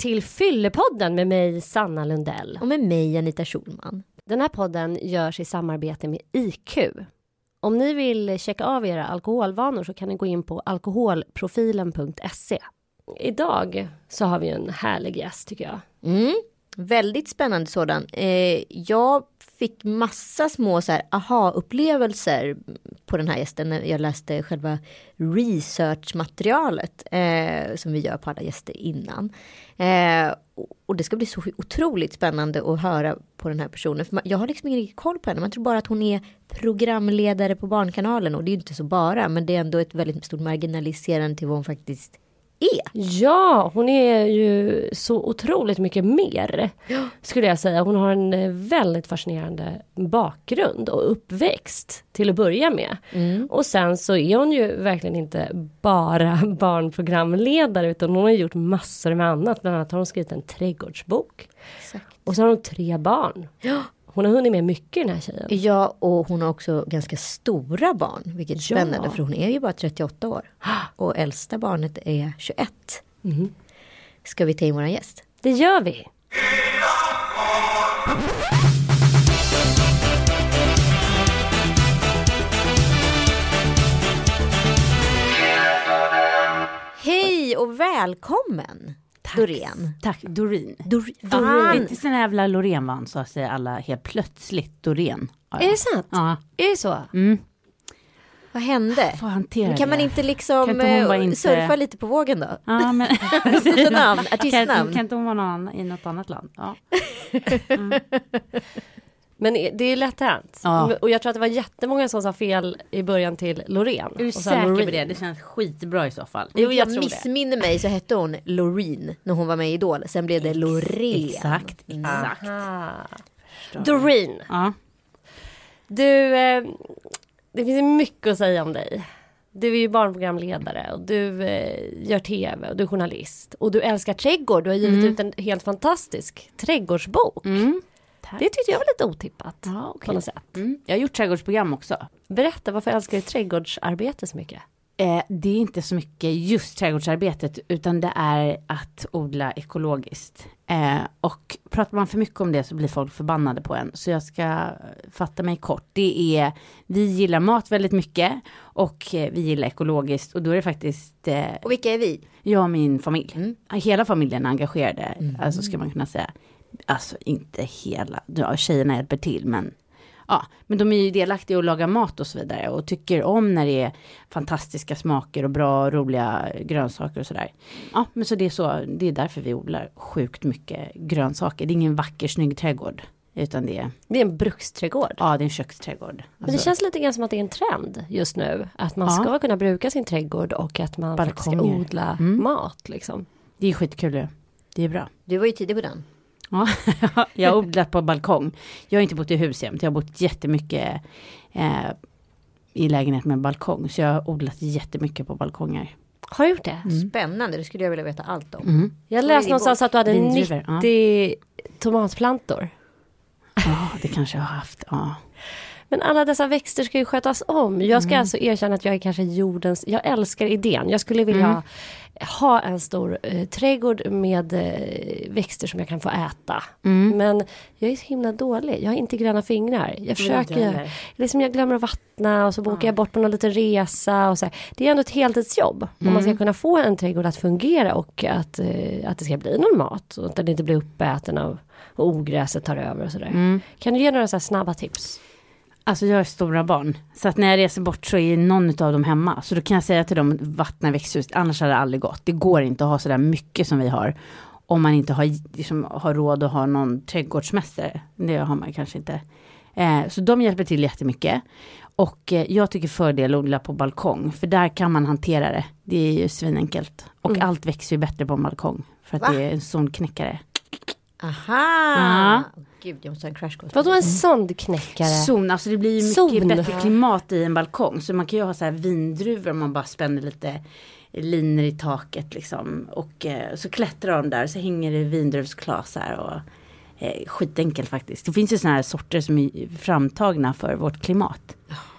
till Fyllepodden med mig Sanna Lundell. Och med mig Anita Schulman. Den här podden görs i samarbete med IQ. Om ni vill checka av era alkoholvanor så kan ni gå in på alkoholprofilen.se. Idag så har vi en härlig gäst tycker jag. Mm. Väldigt spännande sådan. Eh, jag fick massa små så här aha-upplevelser på den här gästen när jag läste själva researchmaterialet eh, som vi gör på alla gäster innan. Eh, och det ska bli så otroligt spännande att höra på den här personen. För jag har liksom ingen riktig koll på henne. Man tror bara att hon är programledare på Barnkanalen och det är ju inte så bara. Men det är ändå ett väldigt stort marginaliserande till vad hon faktiskt är. Ja, hon är ju så otroligt mycket mer. Skulle jag säga. Hon har en eh, väldigt fascinerande bakgrund och uppväxt till att börja med. Mm. Och sen så är hon ju verkligen inte bara barnprogramledare utan hon har gjort massor med annat. Bland annat har hon skrivit en trädgårdsbok. Exakt. Och så har hon tre barn. Ja. Hon har hunnit med mycket den här tjejen. Ja, och hon har också ganska stora barn, vilket är Ja. spännande för hon är ju bara 38 år. Och äldsta barnet är 21. Mhm. Ska vi ta in våran gäst? Det gör vi. Hej och välkommen! Doreen. Tack, Doreen. Dor Fan. Doreen. Inte sån jävla Loreen vann så säger alla helt plötsligt Doreen. Ja, Är det sant? Ja. Är det så? Mm. Vad hände? Kan man det. inte liksom Kan inte eh, inte- surfa lite på vågen då? Ja, men... Namn, kan, artistnamn. kan inte hon vara någon i något annat land? Ja. Men det är lätt hänt. Ja. Och jag tror att det var jättemånga som sa fel i början till Loreen. Är du säker på Loreen. det? Det känns skitbra i så fall. Jo, jag jag missminner mig så hette hon Loreen när hon var med i Idol. Sen blev det Loreen. Exakt, exakt. Aha. Doreen. Ja. Du, eh, det finns mycket att säga om dig. Du är ju barnprogramledare och du eh, gör tv och du är journalist. Och du älskar trädgård. Du har givit ut en helt fantastisk trädgårdsbok. Mm. Det tyckte jag var lite otippat. Ja, På okej. något sätt. Mm. Jag har gjort trädgårdsprogram också. Berätta, varför älskar du trädgårdsarbete så mycket? Eh, det är inte så mycket just trädgårdsarbetet utan det är att odla ekologiskt. Eh, och pratar man för mycket om det så blir folk förbannade på en. Så jag ska fatta mig kort. Det är, vi gillar mat väldigt mycket och eh, vi gillar ekologiskt och då är det faktiskt eh, Och vilka är vi? jag och min familj. Mm. Hela familjen är engagerade, alltså ska man kunna säga. Alltså inte hela, ja, tjejerna hjälper till men Ja, men de är ju delaktiga och lagar mat och så vidare och tycker om när det är fantastiska smaker och bra och roliga grönsaker och sådär. Ja, men så det är så, det är därför vi odlar sjukt mycket grönsaker. Det är ingen vacker snygg trädgård. Utan det är, Det är en bruksträdgård. ja det är en köksträdgård. Men det Alltså, känns lite grann som att det är en trend just nu. Att man Ja. ska kunna bruka sin trädgård och att man faktiskt ska Balkonger. odla Mm. mat. Liksom. det är skitkul ju. Det är bra. Du var ju tidig på den. Ja, jag har odlat på balkong. Jag har inte bott i hus jämt. Jag har bott jättemycket eh, i lägenhet med balkong. Så jag har odlat jättemycket på balkonger. Har du gjort det? Spännande, det skulle jag vilja veta allt om. Mm. Jag läste någonstans att du hade Vindruvor, ja. 90 tomatplantor. Ja, det kanske jag har haft. Ja. Men alla dessa växter ska ju skötas om. Jag ska Mm. alltså erkänna att jag är kanske jordens... Jag älskar idén. Jag skulle vilja Mm. ha, en stor eh, trädgård med eh, växter som jag kan få äta. Mm. Men jag är så himla dålig. Jag har inte gröna fingrar. Jag försöker... heller. Liksom jag glömmer att vattna och så bokar jag bort på någon liten resa. Och så här. Det är ändå ett heltidsjobb. Om Mm. man ska kunna få en trädgård att fungera och att, eh, att det ska bli någon mat. Och att den inte blir uppäten av och ogräset tar över och sådär. Mm. Kan du ge några så snabba tips? Alltså jag har stora barn. Så att när jag reser bort så är någon av dem hemma. Så då kan jag säga till dem, vattna växthus. Annars hade det aldrig gått. Det går inte att ha sådär mycket som vi har. Om man inte har, liksom, har råd att ha någon trädgårdsmästare. Det har man kanske inte. Eh, så de hjälper till jättemycket. Och eh, jag tycker fördel att odla på balkong. För där kan man hantera det. Det är ju svinenkelt. Och Mm. allt växer ju bättre på en balkong. För att Va? det är en zonknäckare. Aha! Ja. Gud, jag måste ha en crash course. Vadå en sondknäckare? Zon, alltså det blir ju mycket Zon. bättre klimat i en balkong. Så man kan ju ha så här vindruvor om man bara spänner lite linor i taket liksom. Och eh, så klättrar de där så hänger det vindruvsklasar och eh, skitenkelt faktiskt. Det finns ju sådana här sorter som är framtagna för vårt klimat.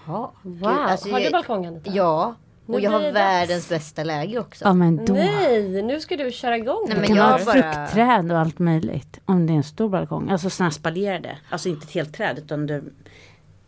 Ja. Wow, Gud, alltså, har du jag- balkongen? Anita? Ja, Och jag har det världens bästa läge också. Ja men då. Nej, nu ska du köra igång. Nej, Du men kan jag ha bara- fruktträd och allt möjligt. Om det är en stor balkong. Alltså sådana här spaljerade. Alltså inte ett helt träd utan du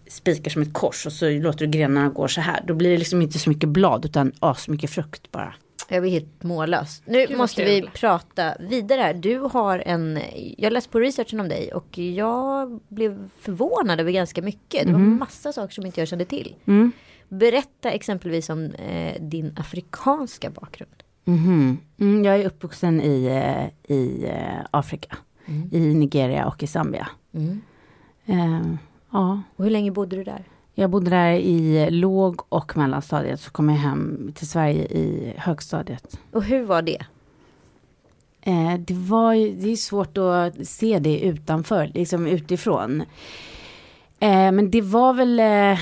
spikar som ett kors och så låter du grenarna gå så här. Då blir det liksom inte så mycket blad utan asmycket frukt bara. Jag blir helt mållös. Nu vad måste kul. vi prata vidare här. Du har en, jag läste på researchen om dig och jag blev förvånad över ganska mycket. Det var massa saker som inte jag kände till. Mm. Berätta exempelvis om eh, din afrikanska bakgrund. Mhm. Mm, jag är uppvuxen i, eh, i eh, Afrika. I Nigeria och i Zambia. Mm. Eh, ja. Och hur länge bodde du där? Jag bodde där i låg och mellanstadiet. Så kom jag hem till Sverige i högstadiet. Och hur var det? Eh, det var det är svårt att se det utanför, liksom utifrån. Eh, men det var väl, eh,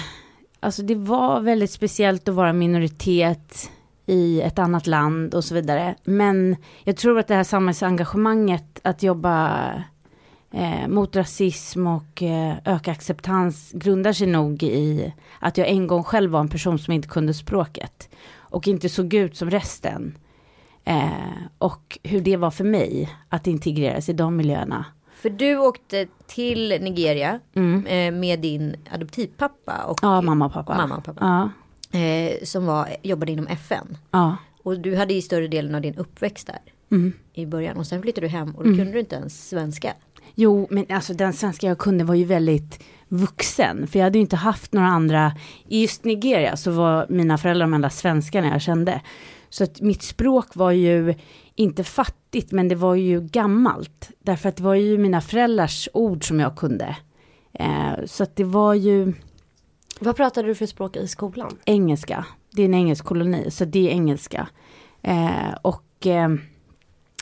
alltså det var väldigt speciellt att vara minoritet i ett annat land och så vidare. Men jag tror att det här samhällsengagemanget att jobba eh, mot rasism och eh, öka acceptans grundar sig nog i att jag en gång själv var en person som inte kunde språket och inte såg ut som resten. Eh, och hur det var för mig att integreras i de miljöerna. För du åkte till Nigeria Mm. eh, med din adoptivpappa och Ja, mamma och pappa. mamma och pappa. Ja, Eh, som var, jobbade inom FN. ja. Och du hade ju större delen av din uppväxt där Mm. i början. Och sen flyttade du hem och då kunde du inte ens svenska. Jo, men alltså den svenska jag kunde var ju väldigt vuxen. För jag hade ju inte haft några andra. I just Nigeria så var mina föräldrar de enda svenskarna jag kände. Så att mitt språk var ju inte fattigt, men det var ju gammalt. Därför att det var ju mina föräldrars ord som jag kunde. Eh, så att det var ju Vad pratade du för språk i skolan? engelska. Det är en engelsk koloni, så det är engelska. Eh, och eh,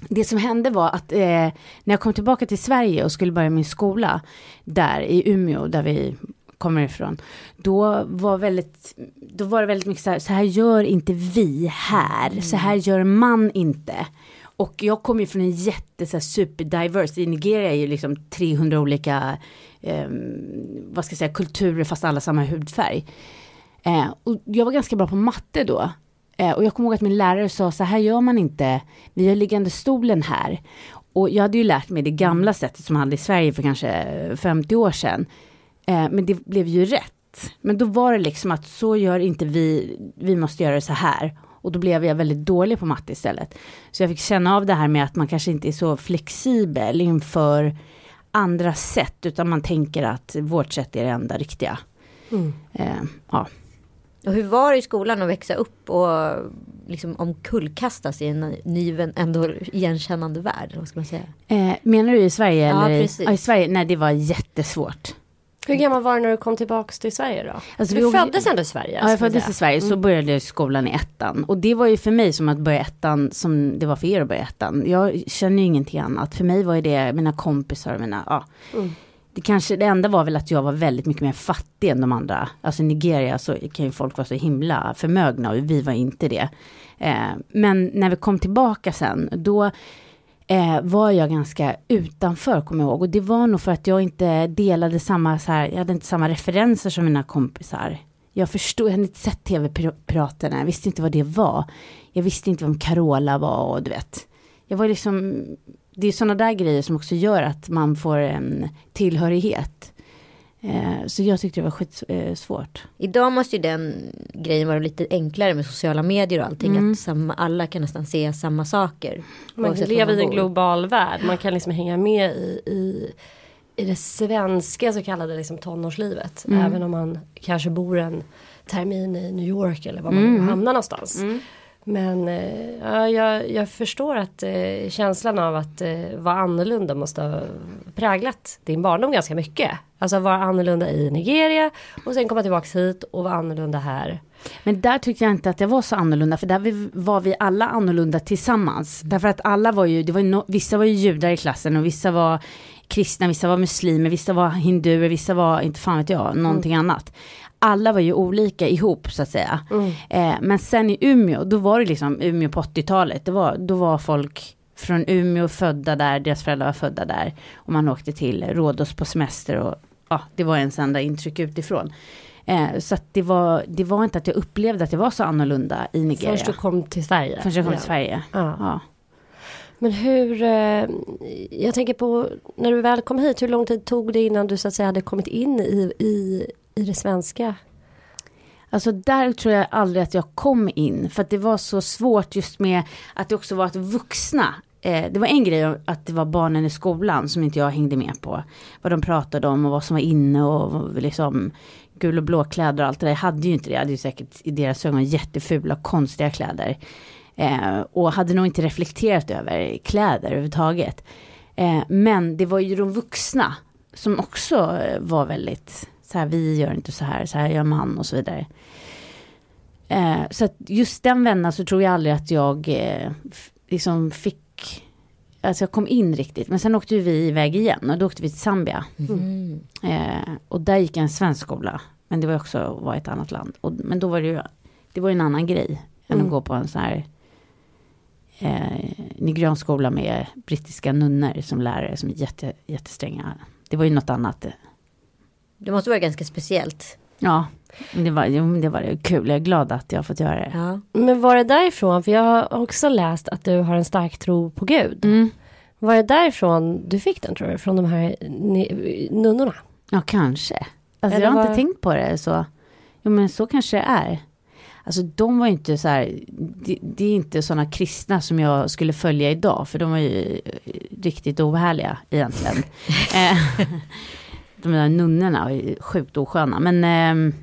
det som hände var att eh, när jag kom tillbaka till Sverige och skulle börja min skola där i Umeå, där vi kommer ifrån, då var, väldigt, då var det väldigt mycket så här, så här gör inte vi här, så här gör man inte. Och jag kommer ju från en jätte så här, superdiverse, i Nigeria är ju liksom 300 olika, eh, vad ska jag säga, kulturer fast alla samma hudfärg. Eh, och jag var ganska bra på matte då. Eh, och jag kommer ihåg att min lärare sa så här gör man inte, vi har liggande stolen här. Och jag hade ju lärt mig det gamla sättet som man hade i Sverige för kanske 50 år sedan. Eh, men det blev ju rätt. Men då var det liksom att så gör inte vi, vi måste göra det så här. Och då blev jag väldigt dålig på matte istället. Så jag fick känna av det här med att man kanske inte är så flexibel inför andra sätt, utan man tänker att vårt sätt är det enda riktiga. Eh, ja. Och hur var det i skolan att växa upp och liksom omkullkastas i en ny ändå igenkännande värld? Vad ska man säga? Eh, menar du i Sverige? Ja, eller? i- precis. Ja, i Sverige, nej det var jättesvårt. Hur gammal var du när du kom tillbaks till Sverige då? Alltså, du vi föddes ändå i Sverige? Ja, jag föddes säga. i Sverige, så började jag skolan i ettan. Och det var ju för mig som att börja ettan, som det var för er att börja ettan. Jag känner ju ingenting annat. För mig var ju det mina kompisar, mina, ja. Mm. Det kanske, det enda var väl att jag var väldigt mycket mer fattig än de andra. Alltså i Nigeria så kan ju folk vara så himla förmögna och vi var inte det. Eh, men när vi kom tillbaka sen, då eh, var jag ganska utanför, kommer jag ihåg. Och det var nog för att jag inte delade samma, så här, jag hade inte samma referenser som mina kompisar. Jag förstod, jag hade inte sett tv-piraterna, jag visste inte vad det var. Jag visste inte vem Carola var och du vet. Jag var liksom, det är sådana där grejer som också gör att man får en tillhörighet. Eh, så jag tyckte det var skitsvårt. Idag måste ju den grejen vara lite enklare med sociala medier och allting. Mm. Att samma, alla kan nästan se samma saker. Man lever i en global värld. Man kan liksom hänga med i, i, i det svenska så kallade liksom tonårslivet. Mm. Även om man kanske bor en termin i New York eller var man Mm. hamnar någonstans. Men eh, ja, jag, jag förstår att eh, känslan av att eh, vara annorlunda måste ha präglat din barndom ganska mycket. Alltså vara annorlunda i Nigeria och sen komma tillbaka hit och vara annorlunda här. Men där tyckte jag inte att det var så annorlunda, för där var vi alla annorlunda tillsammans. Därför att alla var ju, det var ju no, vissa var ju judar i klassen och vissa var kristna, vissa var muslimer, vissa var hinduer, vissa var, inte fan vet jag, någonting annat. Alla var ju olika ihop så att säga. Eh, men sen i Umeå, då var det liksom Umeå på 80-talet, det var, då var folk från Umeå födda där, deras föräldrar var födda där. Och man åkte till Rhodos på semester och ja, det var ens enda intryck utifrån. Eh, så det var, det var inte att jag upplevde att jag var så annorlunda i Nigeria. Först du kom till Sverige. Först jag kom till Sverige. Ja. Ja. Men hur, eh, jag tänker på när du väl kom hit, hur lång tid tog det innan du så att säga hade kommit in i, i, i det svenska? Alltså där tror jag aldrig att jag kom in. För att det var så svårt just med att det också var att vuxna. Eh, det var en grej att det var barnen i skolan som inte jag hängde med på. Vad de pratade om och vad som var inne och liksom gul och blå kläder och allt det där. Jag hade ju inte det. Jag hade ju säkert i deras ögon jättefula konstiga kläder. Eh, och hade nog inte reflekterat över kläder överhuvudtaget. Eh, men det var ju de vuxna som också var väldigt så här, vi gör inte så här, så här gör man och så vidare. Eh, så att just den vändan så tror jag aldrig att jag eh, liksom fick, alltså jag kom in riktigt. Men sen åkte vi iväg igen och då åkte vi till Zambia. Mm. Eh, och där gick jag en svensk skola. Men det var också var ett annat land. Och, men då var det ju, det var en annan grej. Än Mm. att gå på en sån här eh, nigeriansk skola med brittiska nunnor som lärare som är jätte, jättestränga. Det var ju något annat. Det måste vara ganska speciellt. Ja, det var, jo, det var ju kul. Jag är glad att jag har fått göra det. Ja. Men var det därifrån, för jag har också läst att du har en stark tro på Gud. Mm. Var det därifrån du fick den tror du? Från de här nunnorna? Ja, kanske. Alltså, jag har var- inte tänkt på det så. Jo, men så kanske det är. Alltså de var ju inte så här, det, det är inte sådana kristna som jag skulle följa idag, för de var ju eh, riktigt ohärliga egentligen. Eh, de där nunnorna var ju sjukt osköna, men ehm,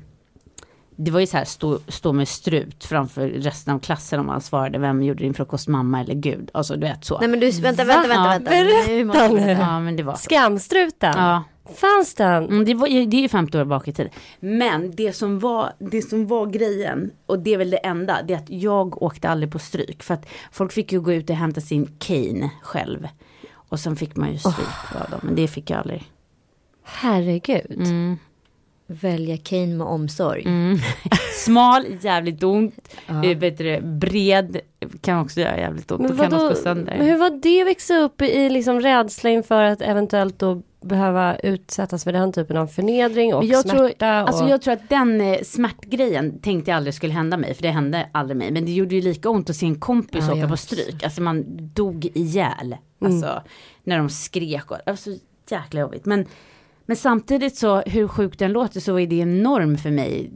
det var ju så här, stå, stå med strut framför resten av klassen om man svarade, vem gjorde din frukost, mamma eller gud? Alltså du vet så. Nej men du, vänta, vänta, vänta. Vänta. Berätta nu. Ja, men det var så. Skamstruten? Ja. Fanns den? Mm, det, var, det är ju 50 år bak i tiden. Men det som, var, det som var grejen, och det är väl det enda, det är att jag åkte aldrig på stryk. För att folk fick ju gå ut och hämta sin cane själv. Och sen fick man ju stryk av dem, men det fick jag aldrig. Herregud. Mm. Välja Kane med omsorg. Mm. Smal, jävligt ont. Ja. Du, det, bred, kan också göra jävligt ont. Men, vadå, men hur var det att växa upp i liksom rädsla inför att eventuellt då behöva utsättas för den typen av förnedring och jag tror- smärta? och... Alltså jag tror att den eh, smärtgrejen tänkte jag aldrig skulle hända mig, för det hände aldrig mig. Men det gjorde ju lika ont att se en kompis Ja, åka på stryk. Alltså man dog ihjäl. Alltså när de skrek och, alltså jäkla jobbigt. Men, men samtidigt så, hur sjukt den låter så är det en norm för mig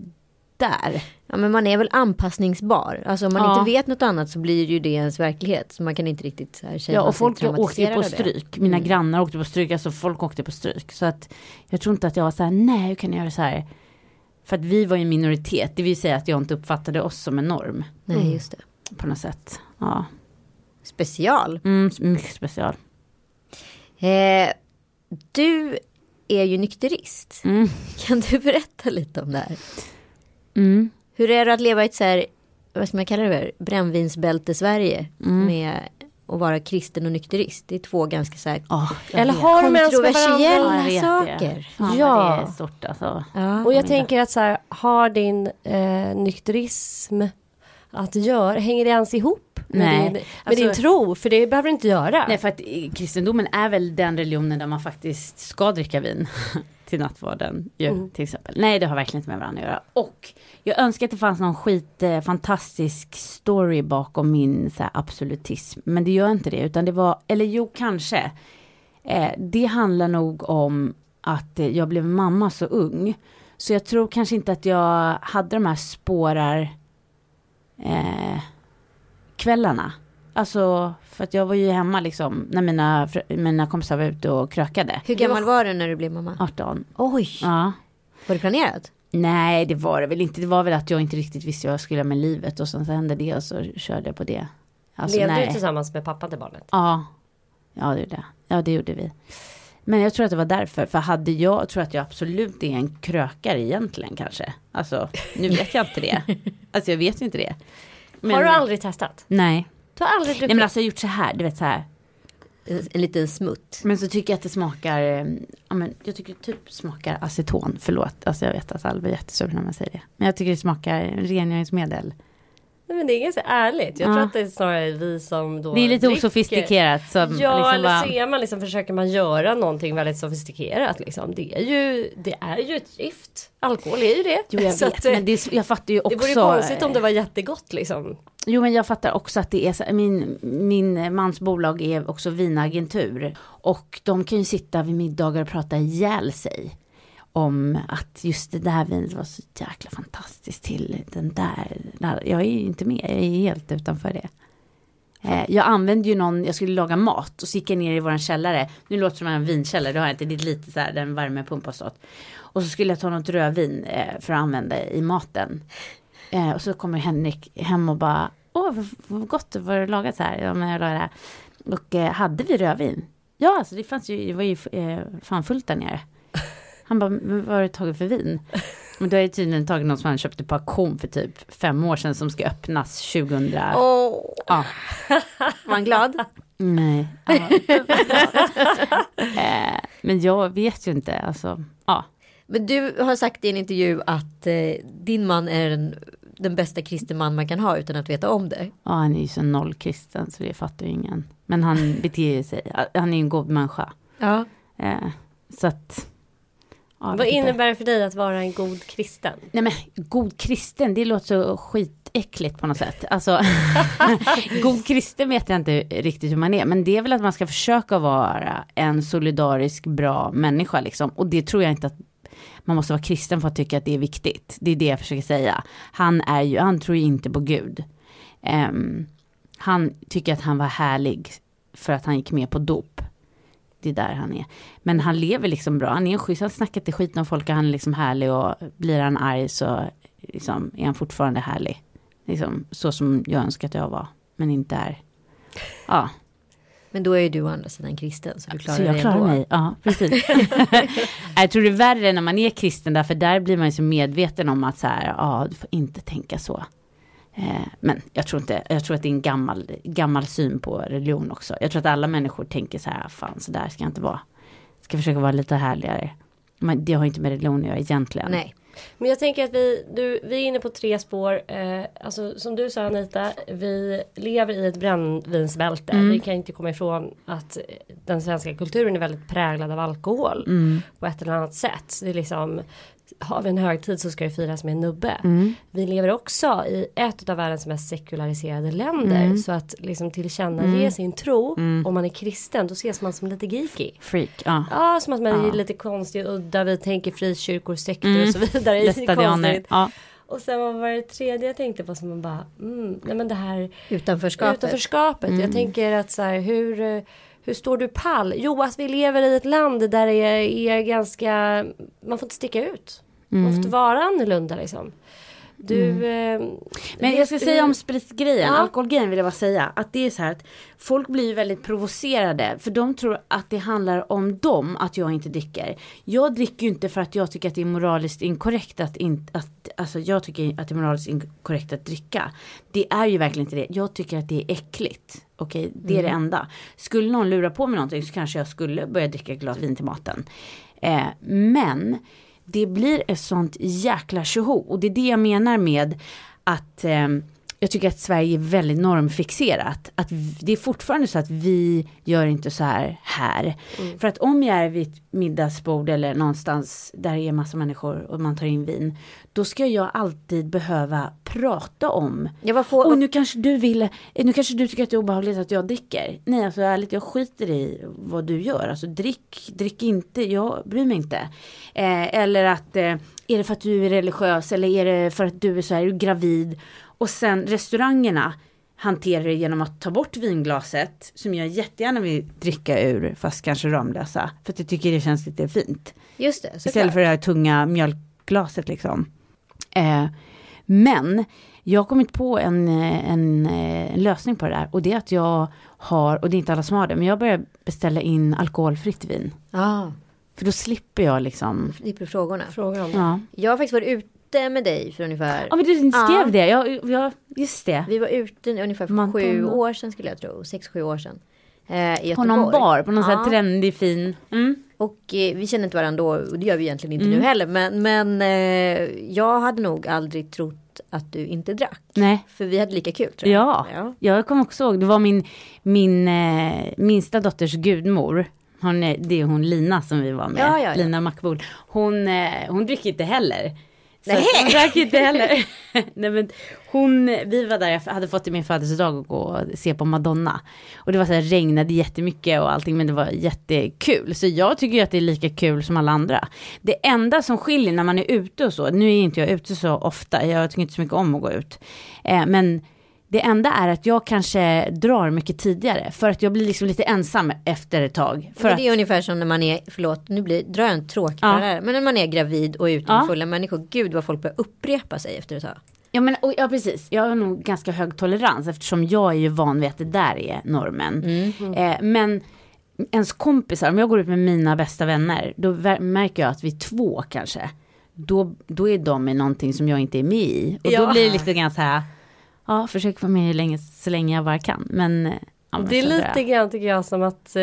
där. Ja men man är väl anpassningsbar. Alltså om man Ja. inte vet något annat så blir ju det ens verklighet. Så man kan inte riktigt så här känna Ja och folk åkte på stryk. Mina Mm. grannar åkte på stryk, alltså folk åkte på stryk. Så att jag tror inte att jag var så här, nej hur kan jag göra så här? För att vi var ju en minoritet, det vill säga att jag inte uppfattade oss som en norm. Nej just det. På något sätt. Ja. Special. Mm, mycket special. Eh, du är ju nykterist. Mm. Kan du berätta lite om det här? Mm. Hur är det att leva i ett så här, vad ska man kalla det för, brännvinsbälte Sverige Mm. med att vara kristen och nykterist. Det är två ganska så här Oh, Eller har de ens med varandra? saker. Ja. vad det är stort alltså. Ja. Och jag tänker att så här, har din eh, nykterism att göra, hänger det ens ihop med, Nej, din, med alltså- din tro? För det behöver det inte göra. Nej för att kristendomen är väl den religionen där man faktiskt ska dricka vin till nattvarden ju, Mm. till exempel. Nej det har verkligen inte med varandra att göra. Och jag önskar att det fanns någon skit eh, fantastisk story bakom min så här, absolutism. Men det gör inte det utan det var, eller jo kanske. Eh, det handlar nog om att eh, jag blev mamma så ung. Så jag tror kanske inte att jag hade de här spårar eh, kvällarna. Alltså för att jag var ju hemma liksom när mina, mina kompisar var ute och krökade. Hur gammal var du när du blev mamma? 18. Oj, Ja. var det planerat? Nej det var det väl inte. Det var väl att jag inte riktigt visste vad jag skulle göra med livet och sen så hände det och så körde jag på det. Alltså, Levde nej. du tillsammans med pappan till barnet? Ja. Ja det gjorde jag. Ja det gjorde vi. Men jag tror att det var därför. För hade jag, tror att jag absolut är en krökare egentligen kanske. Alltså nu vet jag inte det. Alltså jag vet ju inte det. Men- Har du aldrig testat? Nej. Du har aldrig druckit? Nej men alltså jag har gjort så här, du vet så här. En, en liten smutt. Men så tycker jag att det smakar, eh, ja men jag tycker typ smakar aceton, förlåt. Alltså jag vet att alla blir jättesura när man säger det. Men jag tycker det smakar rengöringsmedel. Nej men det är ganska ärligt. Jag Ja. tror att det är snarare vi som då Det är lite dricker. osofistikerat. Som Ja liksom eller bara, så är man liksom, försöker man göra någonting väldigt sofistikerat liksom. Det är ju, det är ju ett gift. Alkohol är ju det. Jo jag Så vet, att, men det, är- jag fattar ju också. det vore konstigt om det var jättegott liksom. Jo men jag fattar också att det är så, min, min mans bolag är också vinagentur. Och de kan ju sitta vid middagar och prata ihjäl sig. Om att just det där vinet var så jäkla fantastiskt till den där. Jag är ju inte med, jag är helt utanför det. Eh, Jag använde ju någon, jag skulle laga mat och så gick jag ner i våran källare. Nu låter det som en vinkällare, det har jag inte, det är lite så här Den en värmepump har stått. Och så skulle jag ta något rödvin eh, för att använda i maten. Eh, och så kommer Henrik hem och bara, åh vad, vad gott, vad har du lagat så här? Ja men jag lagade det här. Och eh, hade vi rödvin? Ja alltså det fanns ju, det var ju eh, fan fullt där nere. Han bara, men vad har du tagit för vin? Men då har jag tydligen tagit något som han köpte på auktion för typ fem år sedan som ska öppnas 2000. Åh, Ja. var han glad? Nej. Ja. eh, men jag vet ju inte, alltså. Ja. Men du har sagt i en intervju att eh, din man är den, den bästa kristen man man kan ha utan att veta om det. ja, han är ju så nollkristen så det fattar ju ingen. Men han beter sig, han är ju en god människa. Ja. Eh, så att. Ja, Vad innebär det för dig att vara en god kristen? Nej men god kristen, det låter så skitäckligt på något sätt. Alltså, god kristen vet jag inte riktigt hur man är. Men det är väl att man ska försöka vara en solidarisk, bra människa liksom. Och det tror jag inte att man måste vara kristen för att tycka att det är viktigt. Det är det jag försöker säga. Han är ju, han tror ju inte på Gud. Ehm, han tycker att han var härlig för att han gick med på dop. Det är där han är. Men han lever liksom bra. Han är en schysst, han snackar inte skit om folk och han är liksom härlig och blir han arg så liksom är han fortfarande härlig. Liksom, så som jag önskar att jag var. Men inte är. Ja, Men då är ju du å andra sidan kristen så du klarar så jag det klarar ändå. mig. Ja, precis. jag tror det är värre när man är kristen därför där blir man ju så medveten om att så här, ja, du får inte tänka så. Eh, men jag tror inte, jag tror att det är en gammal, gammal syn på religion också. Jag tror att alla människor tänker så här, fan så där ska jag inte vara. Jag ska försöka vara lite härligare. Men det har inte med religion att göra egentligen. Nej. Men jag tänker att vi, du, vi är inne på tre spår. Eh, alltså som du sa Anita, vi lever i ett brännvinsbälte. Mm. Vi kan inte komma ifrån att den svenska kulturen är väldigt präglad av alkohol. Mm. På ett eller annat sätt. Det är liksom, har vi en högtid så ska det firas med en nubbe. Mm. Vi lever också i ett av världens mest sekulariserade länder. Mm. Så att liksom tillkännage sin tro, Mm. om man är kristen, då ses man som lite geeky. Freak, ja. Ja, som att man är Ja. lite konstig och udda. Vi tänker frikyrkor, sekter Mm. och så vidare. Är Lästadianer. konstigt. Ja. Och sen vad var det tredje jag tänkte på som man bara, mm, nej men det här Utanförskapet. utanförskapet. Mm. Jag tänker att så här, hur, hur står du pall? Jo, att vi lever i ett land där det är, är ganska, man får inte sticka ut. Man Mm. måste vara annorlunda liksom. Du... Eh, Men jag ska säga om spritgrejen, Ja. alkoholgrejen vill jag bara säga. Att det är så här att folk blir väldigt provocerade. För de tror att det handlar om dem, att jag inte dricker. Jag dricker ju inte för att jag tycker att det är moraliskt inkorrekt att inte, att, alltså jag tycker att det är moraliskt inkorrekt att dricka. Det är ju verkligen inte det. Jag tycker att det är äckligt. Okej, det är det enda. Skulle någon lura på mig någonting så kanske jag skulle börja dricka ett glas vin till maten. Eh, men det blir ett sånt jäkla tjoho. Och det är det jag menar med att eh, jag tycker att Sverige är väldigt normfixerat. Att det är fortfarande så att vi gör inte så här här. För att om jag är vid ett middagsbord eller någonstans där det är massa människor och man tar in vin. Då ska jag alltid behöva prata om Jag var få, och nu kanske du vill, nu kanske du tycker att det är obehagligt att jag dricker. Nej alltså ärligt jag skiter i vad du gör. Alltså drick, drick inte, jag bryr mig inte. Eh, eller att eh, är det för att du är religiös eller är det för att du är så här, är du gravid. Och sen restaurangerna hanterar det genom att ta bort vinglaset som jag jättegärna vill dricka ur fast kanske Ramlösa. För att jag tycker det känns lite fint. just det, Istället såklart. för det här tunga mjölkglaset liksom. Eh, men jag har kommit på en, eh, en, eh, en lösning på det där. Och det är att jag har, och det är inte alla som har det, men jag börjar beställa in alkoholfritt vin. Ja, För då slipper jag liksom, slipper frågorna. fråga om det. ja. Jag har faktiskt varit ute med dig för ungefär Ja men du skrev Ja. det, ja, ja just det. Vi var ute ungefär för Man- sju år sedan skulle jag tro. Sex, sju år sedan. Eh, På någon bar, på någon sån Ja. här trendig fin. Mm. Och eh, vi känner inte varandra då och det gör vi egentligen inte Mm. nu heller. Men, men eh, jag hade nog aldrig trott att du inte drack. Nej. För vi hade lika kul tror jag. Ja, jag kommer också ihåg, det var min, min eh, minsta dotters gudmor. Hon, det är hon Lina som vi var med, Ja, ja, ja. Lina Mackbord. Hon, eh, hon dricker inte heller. Så Nej. att hon drack inte heller. Nej, men hon, vi var där, jag hade fått till min födelsedag och gå och se på Madonna. Och det var så här, regnade jättemycket och allting men det var jättekul. Så jag tycker ju att det är lika kul som alla andra. Det enda som skiljer när man är ute och så, nu är inte jag ute så ofta, jag tycker inte så mycket om att gå ut. Eh, men det enda är att jag kanske drar mycket tidigare för att jag blir liksom lite ensam efter ett tag. För Men att, det är ungefär som när man är, förlåt nu blir, drar jag en tråkig Ja. parallell, men när man är gravid och är ute Ja. med fulla människor, gud vad folk börjar upprepa sig efter ett tag. ja, men, och, ja precis, jag har nog ganska hög tolerans eftersom jag är ju van vid att det där är normen. Eh, men ens kompisar, om jag går ut med mina bästa vänner, då märker jag att vi är två kanske. Då, då är de i någonting som jag inte är med i. Och Ja. då blir det lite grann så här, ja försök vara med hur länge, så länge jag bara kan. Men, eh, ja, Det är så lite grann tycker jag som att eh,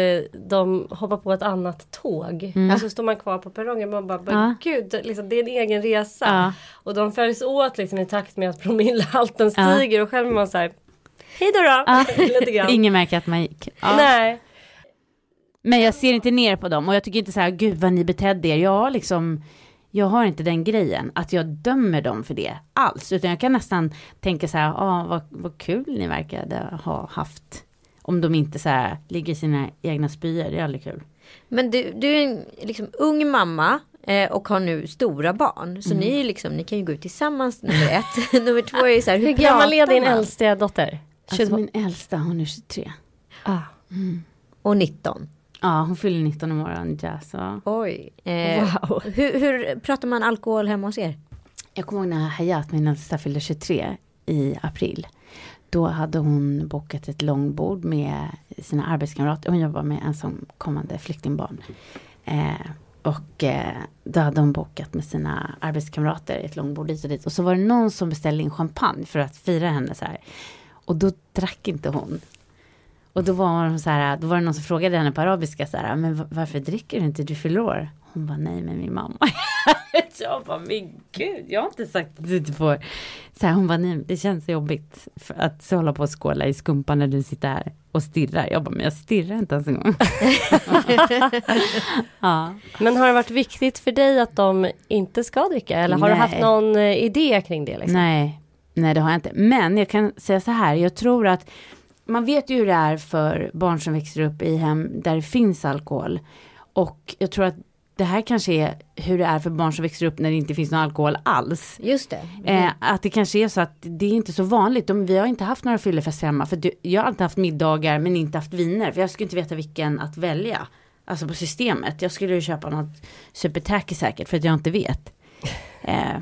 de hoppar på ett annat tåg. Mm. Alltså står man kvar på perrongen man bara, Ja. gud, liksom, det är en egen resa. Ja. Och de följs åt liksom, i takt med att promillehalten Ja. stiger och själv är man så här, hej då då. Ja. lite grann. Ingen märker att man gick. Ja. Nej. Men jag ser inte ner på dem och jag tycker inte så här, gud vad ni betedde er. Jag har liksom, jag har inte den grejen att jag dömer dem för det alls. Utan jag kan nästan tänka så här, ah, vad, vad kul ni verkade ha haft. Om de inte så här ligger i sina egna spyor, det är aldrig kul. Men du, du är en liksom, ung mamma eh, och har nu stora barn. Så Mm. ni, liksom, ni kan ju gå ut tillsammans nummer ett. nummer två är ju så här, hur, Hur gammal är din äldsta dotter? Alltså min äldsta, hon är 23. Ah. Och 19. Ja, hon fyller 19 imorgon, ja, så. Oj. Eh, Wow. hur, hur pratar man alkohol hemma hos er? Jag kommer ihåg när Hayat, min äldsta, fyllde 23 i april. Då hade hon bokat ett långbord med sina arbetskamrater. Hon jobbar med ensamkommande flyktingbarn. Eh, och eh, då hade hon bokat med sina arbetskamrater ett långbord dit och dit. Och så var det någon som beställde in champagne för att fira henne så här. Och då drack inte hon. Och då var, hon så här, då var det någon som frågade henne på arabiska så här, men va- varför dricker du inte, du fyller år? Hon bara, nej men min mamma. jag bara, men gud, jag har inte sagt att du inte får. Så här, hon bara, nej det känns jobbigt att så hålla på och skåla i skumpan när du sitter här och stirrar. Jag bara, men jag stirrar inte ens en gång. ja. Men har det varit viktigt för dig att de inte ska dricka? Eller har du Nej. haft någon eh, idé kring det? Liksom? Nej, nej det har jag inte. Men jag kan säga så här, jag tror att man vet ju hur det är för barn som växer upp i hem där det finns alkohol. Och jag tror att det här kanske är hur det är för barn som växer upp när det inte finns någon alkohol alls. Just det. Eh, att det kanske är så att det är inte så vanligt. De, vi har inte haft några fyllefester hemma. För du, jag har alltid haft middagar men inte haft viner. För jag skulle inte veta vilken att välja. Alltså på systemet. Jag skulle ju köpa något supertacky säkert för att jag inte vet. Eh,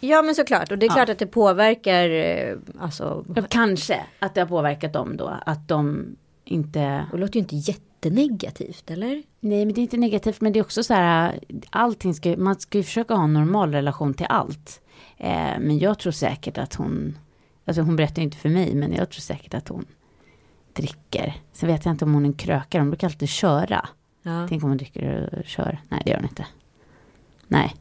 Ja men såklart. Och det är Ja. klart att det påverkar eh, alltså. Ja, Kanske att det har påverkat dem då. Att de inte... Det låter ju inte jättenegativt eller? Nej men det är inte negativt men det är också så här. Allting ska, man ska ju försöka ha en normal relation till allt. Eh, men jag tror säkert att hon... Alltså hon berättar inte för mig men jag tror säkert att hon dricker. Sen vet jag inte om hon är en krökare. Hon brukar alltid köra. Ja. Tänk om hon dricker och kör. Nej det gör hon inte. Nej.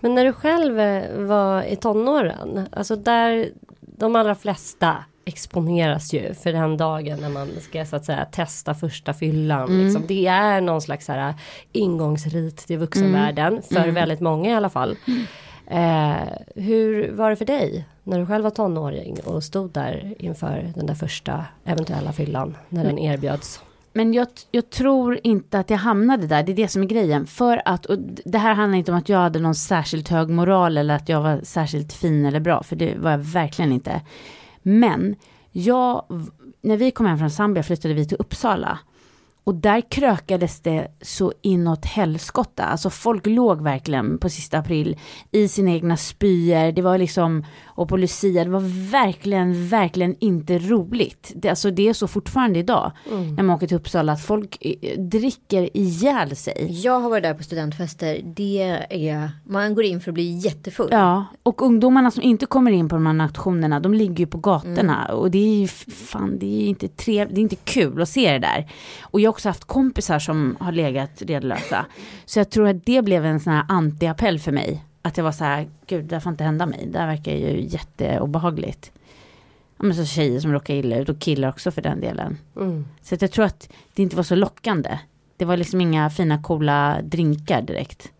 Men när du själv eh, var i tonåren, alltså där de allra flesta exponeras ju för den dagen när man ska så att säga testa första fyllan. Mm. Liksom. Det är någon slags så här, ingångsrit till vuxenvärlden för Mm. väldigt många i alla fall. Eh, hur var det för dig när du själv var tonåring och stod där inför den där första eventuella fyllan när den erbjöds? Men jag, jag tror inte att jag hamnade där, det är det som är grejen. För att, och det här handlar inte om att jag hade någon särskilt hög moral eller att jag var särskilt fin eller bra, för det var jag verkligen inte. Men jag, när vi kom hem från Zambia flyttade vi till Uppsala. Och där krökades det så inåt helskotta. Alltså folk låg verkligen på sista april i sina egna spyor. Det var liksom, och på Lucia, det var verkligen, verkligen inte roligt. Det, alltså det är så fortfarande idag. När man åker till Uppsala, att folk eh, dricker ihjäl sig. Jag har varit där på studentfester. Det är, man går in för att bli jättefull. Ja, och ungdomarna som inte kommer in på de här nationerna, de ligger ju på gatorna. Och det är ju fan, det är inte trevligt, det är inte kul att se det där. Och jag har också haft kompisar som har legat redlösa. Så jag tror att det blev en sån här antiappell för mig. Att jag var så här, gud det här får inte hända mig. Det här verkar ju jätteobehagligt. Ja, men så tjejer som råkar illa ut och killar också för den delen. Mm. Så att jag tror att det inte var så lockande. Det var liksom inga fina coola drinkar direkt.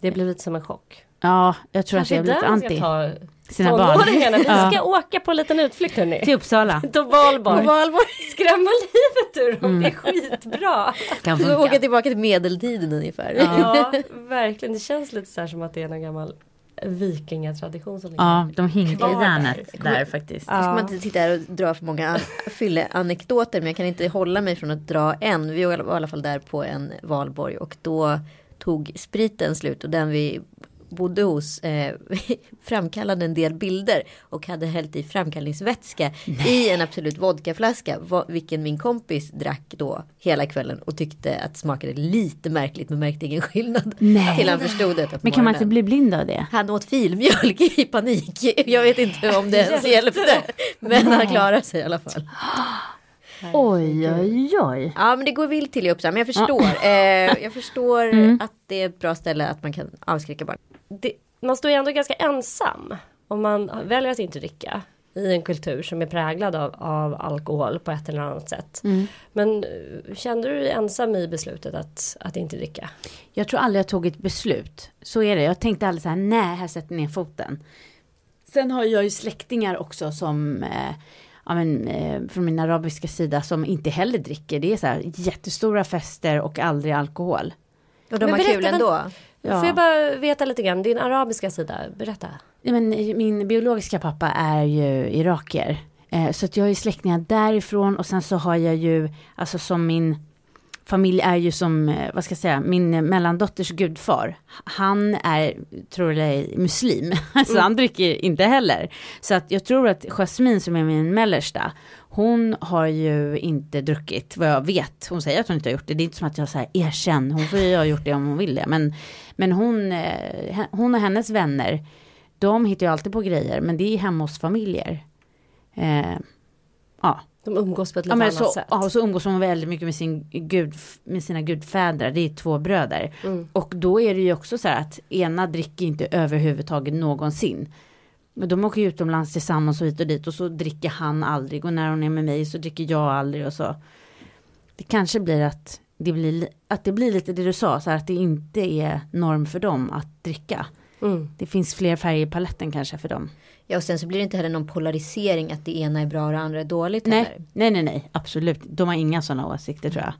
Det blir lite som en chock. Ja, jag tror Kanske att jag där lite anti sina barn. Vi Ja. ska åka på en liten utflykt hörni. Till Uppsala. Till Valborg. Valborg. Skrämma livet ur dem. Mm. Det är skitbra. Kan Så åka funka. tillbaka till medeltiden ungefär. Ja, verkligen. Det känns lite så här som att det är någon gammal vikingatradition som ligger. Ja, de hinkar i Kvar där. järnet där faktiskt. Nu ska man inte sitta här och dra för många an- fylleanekdoter men jag kan inte hålla mig från att dra en. Vi var i alla fall där på en valborg och då tog spriten slut och den vi bodde hos eh, framkallade en del bilder och hade hällt i framkallningsvätska i en Absolut vodkaflaska vilken min kompis drack då hela kvällen och tyckte att smakade lite märkligt men märkte ingen skillnad Nej. till han förstod det Men kan man inte bli blind av det? Han åt filmjölk i panik. Jag vet inte om det ens hjälpte. Men han klarar sig i alla fall. Oj, oj, oj. Ja men det går vilt till i Uppsala. Men jag förstår. Eh, jag förstår Mm. att det är ett bra ställe att man kan avskräcka barn. Det, man står ju ändå ganska ensam om man väljer att inte dricka i en kultur som är präglad av, av alkohol på ett eller annat sätt. Mm. Men eh, kände du dig ensam i beslutet att, att inte dricka? Jag tror aldrig jag tog ett beslut. Så är det. Jag tänkte aldrig så här, nej, här sätter ner foten. Sen har jag ju släktingar också som, eh, ja men, eh, från min arabiska sida som inte heller dricker. Det är så här jättestora fester och aldrig alkohol. Och de Men har berätta, kul men- ändå. Ja. Får jag bara veta lite grann, din arabiska sida, berätta. Nej, men min biologiska pappa är ju irakier. Eh, så att jag har ju släktingar därifrån och sen så har jag ju, alltså som min familj är ju som, eh, vad ska jag säga, min mellandotters gudfar. Han är, tror jag, muslim. Så han dricker inte heller. Så att jag tror att Jasmine som är min mellersta, hon har ju inte druckit vad jag vet. Hon säger att hon inte har gjort det. Det är inte som att jag säger erkänn, hon får ju ha gjort det om hon vill det. Men, men hon, eh, hon och hennes vänner, de hittar ju alltid på grejer, men det är hemma hos familjer. Eh, ja, De umgås på ett lite ja, annat så, sätt. ja, och så umgås hon väldigt mycket med, sin gud, med sina gudfäder, det är två bröder. Mm. Och då är det ju också så här att ena dricker inte överhuvudtaget någonsin. Och de åker ju utomlands tillsammans och hit och dit och så dricker han aldrig och när hon är med mig så dricker jag aldrig och så. Det kanske blir att det blir, li- att det blir lite det du sa, så här att det inte är norm för dem att dricka. Mm. Det finns fler färger i paletten kanske för dem. Ja och sen så blir det inte heller någon polarisering att det ena är bra och det andra är dåligt Nej, heller. nej, nej, nej, absolut. De har inga sådana åsikter tror jag.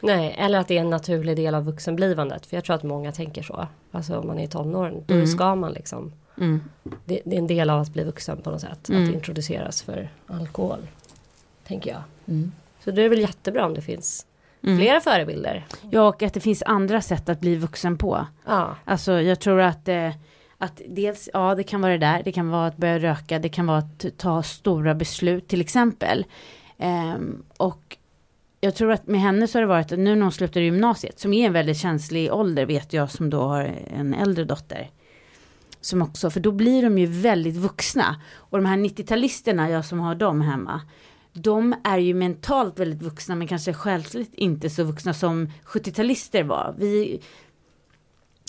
Nej, eller att det är en naturlig del av vuxenblivandet. För jag tror att många tänker så. Alltså om man är i tonåren, då Mm. ska man liksom. Mm. Det, det är en del av att bli vuxen på något sätt. Mm. Att introduceras för alkohol. Tänker jag. Mm. Så det är väl jättebra om det finns Mm. flera förebilder. Ja, och att det finns andra sätt att bli vuxen på. Ja, Alltså jag tror att, eh, att dels, ja det kan vara det där, det kan vara att börja röka, det kan vara att ta stora beslut till exempel. Ehm, och jag tror att med henne så har det varit att nu när hon slutar gymnasiet, som är en väldigt känslig ålder vet jag som då har en äldre dotter. Som också, för då blir de ju väldigt vuxna. Och de här 90-talisterna, jag som har dem hemma, de är ju mentalt väldigt vuxna men kanske själsligt inte så vuxna som 70-talister var. Vi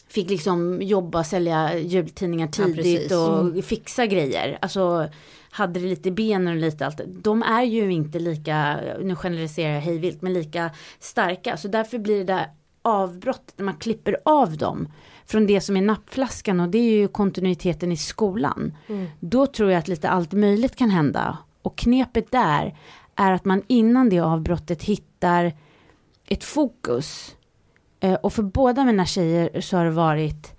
fick liksom jobba, sälja jultidningar tidigt precis. och fixa grejer. Alltså hade det lite ben och lite allt. De är ju inte lika, nu generaliserar jag hejvilt, men lika starka. Så därför blir det där avbrottet när man klipper av dem från det som är nappflaskan och det är ju kontinuiteten i skolan. Då tror jag att lite allt möjligt kan hända. Och knepet där är att man innan det avbrottet hittar ett fokus. Eh, och för båda mina tjejer så har det varit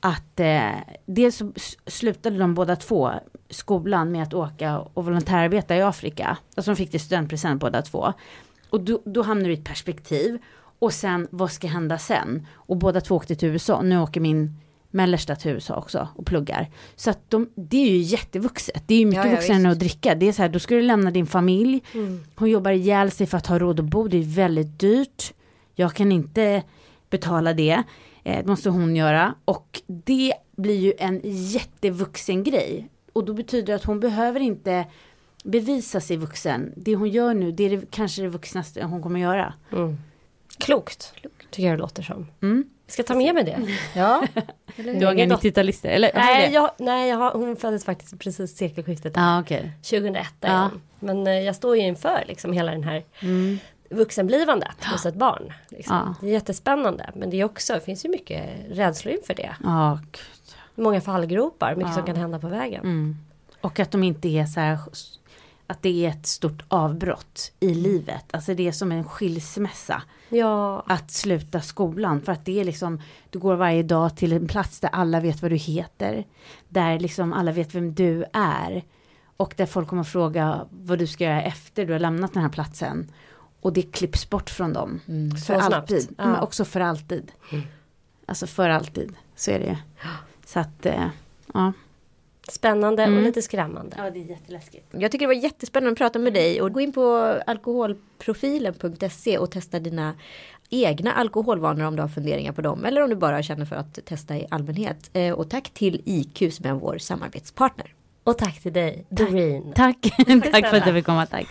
att eh, dels så slutade de båda två skolan med att åka och volontärarbeta i Afrika. Alltså de fick det studentpresent båda två. Och då, då hamnar du i ett perspektiv. Och sen, vad ska hända sen? Och båda två åkte till USA. Nu åker min mellersta till USA också och pluggar. Så att de, det är ju jättevuxet. Det är ju mycket Ja, ja, vuxnare än att dricka. Det är så här, då ska du lämna din familj. Hon jobbar ihjäl sig för att ha råd att bo. Det är väldigt dyrt. Jag kan inte betala det. Eh, det måste hon göra. Och det blir ju en jättevuxen grej. Och då betyder det att hon behöver inte bevisa sig vuxen. Det hon gör nu, det är det, kanske det vuxnaste hon kommer göra. mm. Klokt. Tycker jag det låter som. Mm. Ska ta med mig det? Ja. Du har inga 90-talister? Eller? har du Nej, det? jag, nej jag har, hon föddes faktiskt precis sekelskiftet. Ja, okej. 2001 är Ja. hon. Men eh, jag står ju inför liksom hela den här Mm. vuxenblivandet hos ett barn. Liksom. Ja. Det är jättespännande men det är också, det finns ju mycket rädslor inför det. Gud. Många fallgropar, mycket som kan hända på vägen. Mm. Och att de inte är så här, att det är ett stort avbrott i livet. Alltså det är som en skilsmässa. Ja, Att sluta skolan. För att det är liksom, du går varje dag till en plats där alla vet vad du heter. Där liksom alla vet vem du är. Och där folk kommer fråga vad du ska göra efter du har lämnat den här platsen. Och det klipps bort från dem. Mm. För Så snabbt. alltid. Ja. Men också för alltid. Alltså för alltid. Så är det ju. Så att, eh, ja. Spännande Mm. och lite skrämmande. Ja, det är jätteläskigt. Jag tycker det var jättespännande att prata med dig och gå in på alkoholprofilen.se och testa dina egna alkoholvanor om du har funderingar på dem eller om du bara känner för att testa i allmänhet. Eh, Och tack till IQ som är vår samarbetspartner. Och tack till dig, Doreen. Tack, tack för att jag fick komma, tack.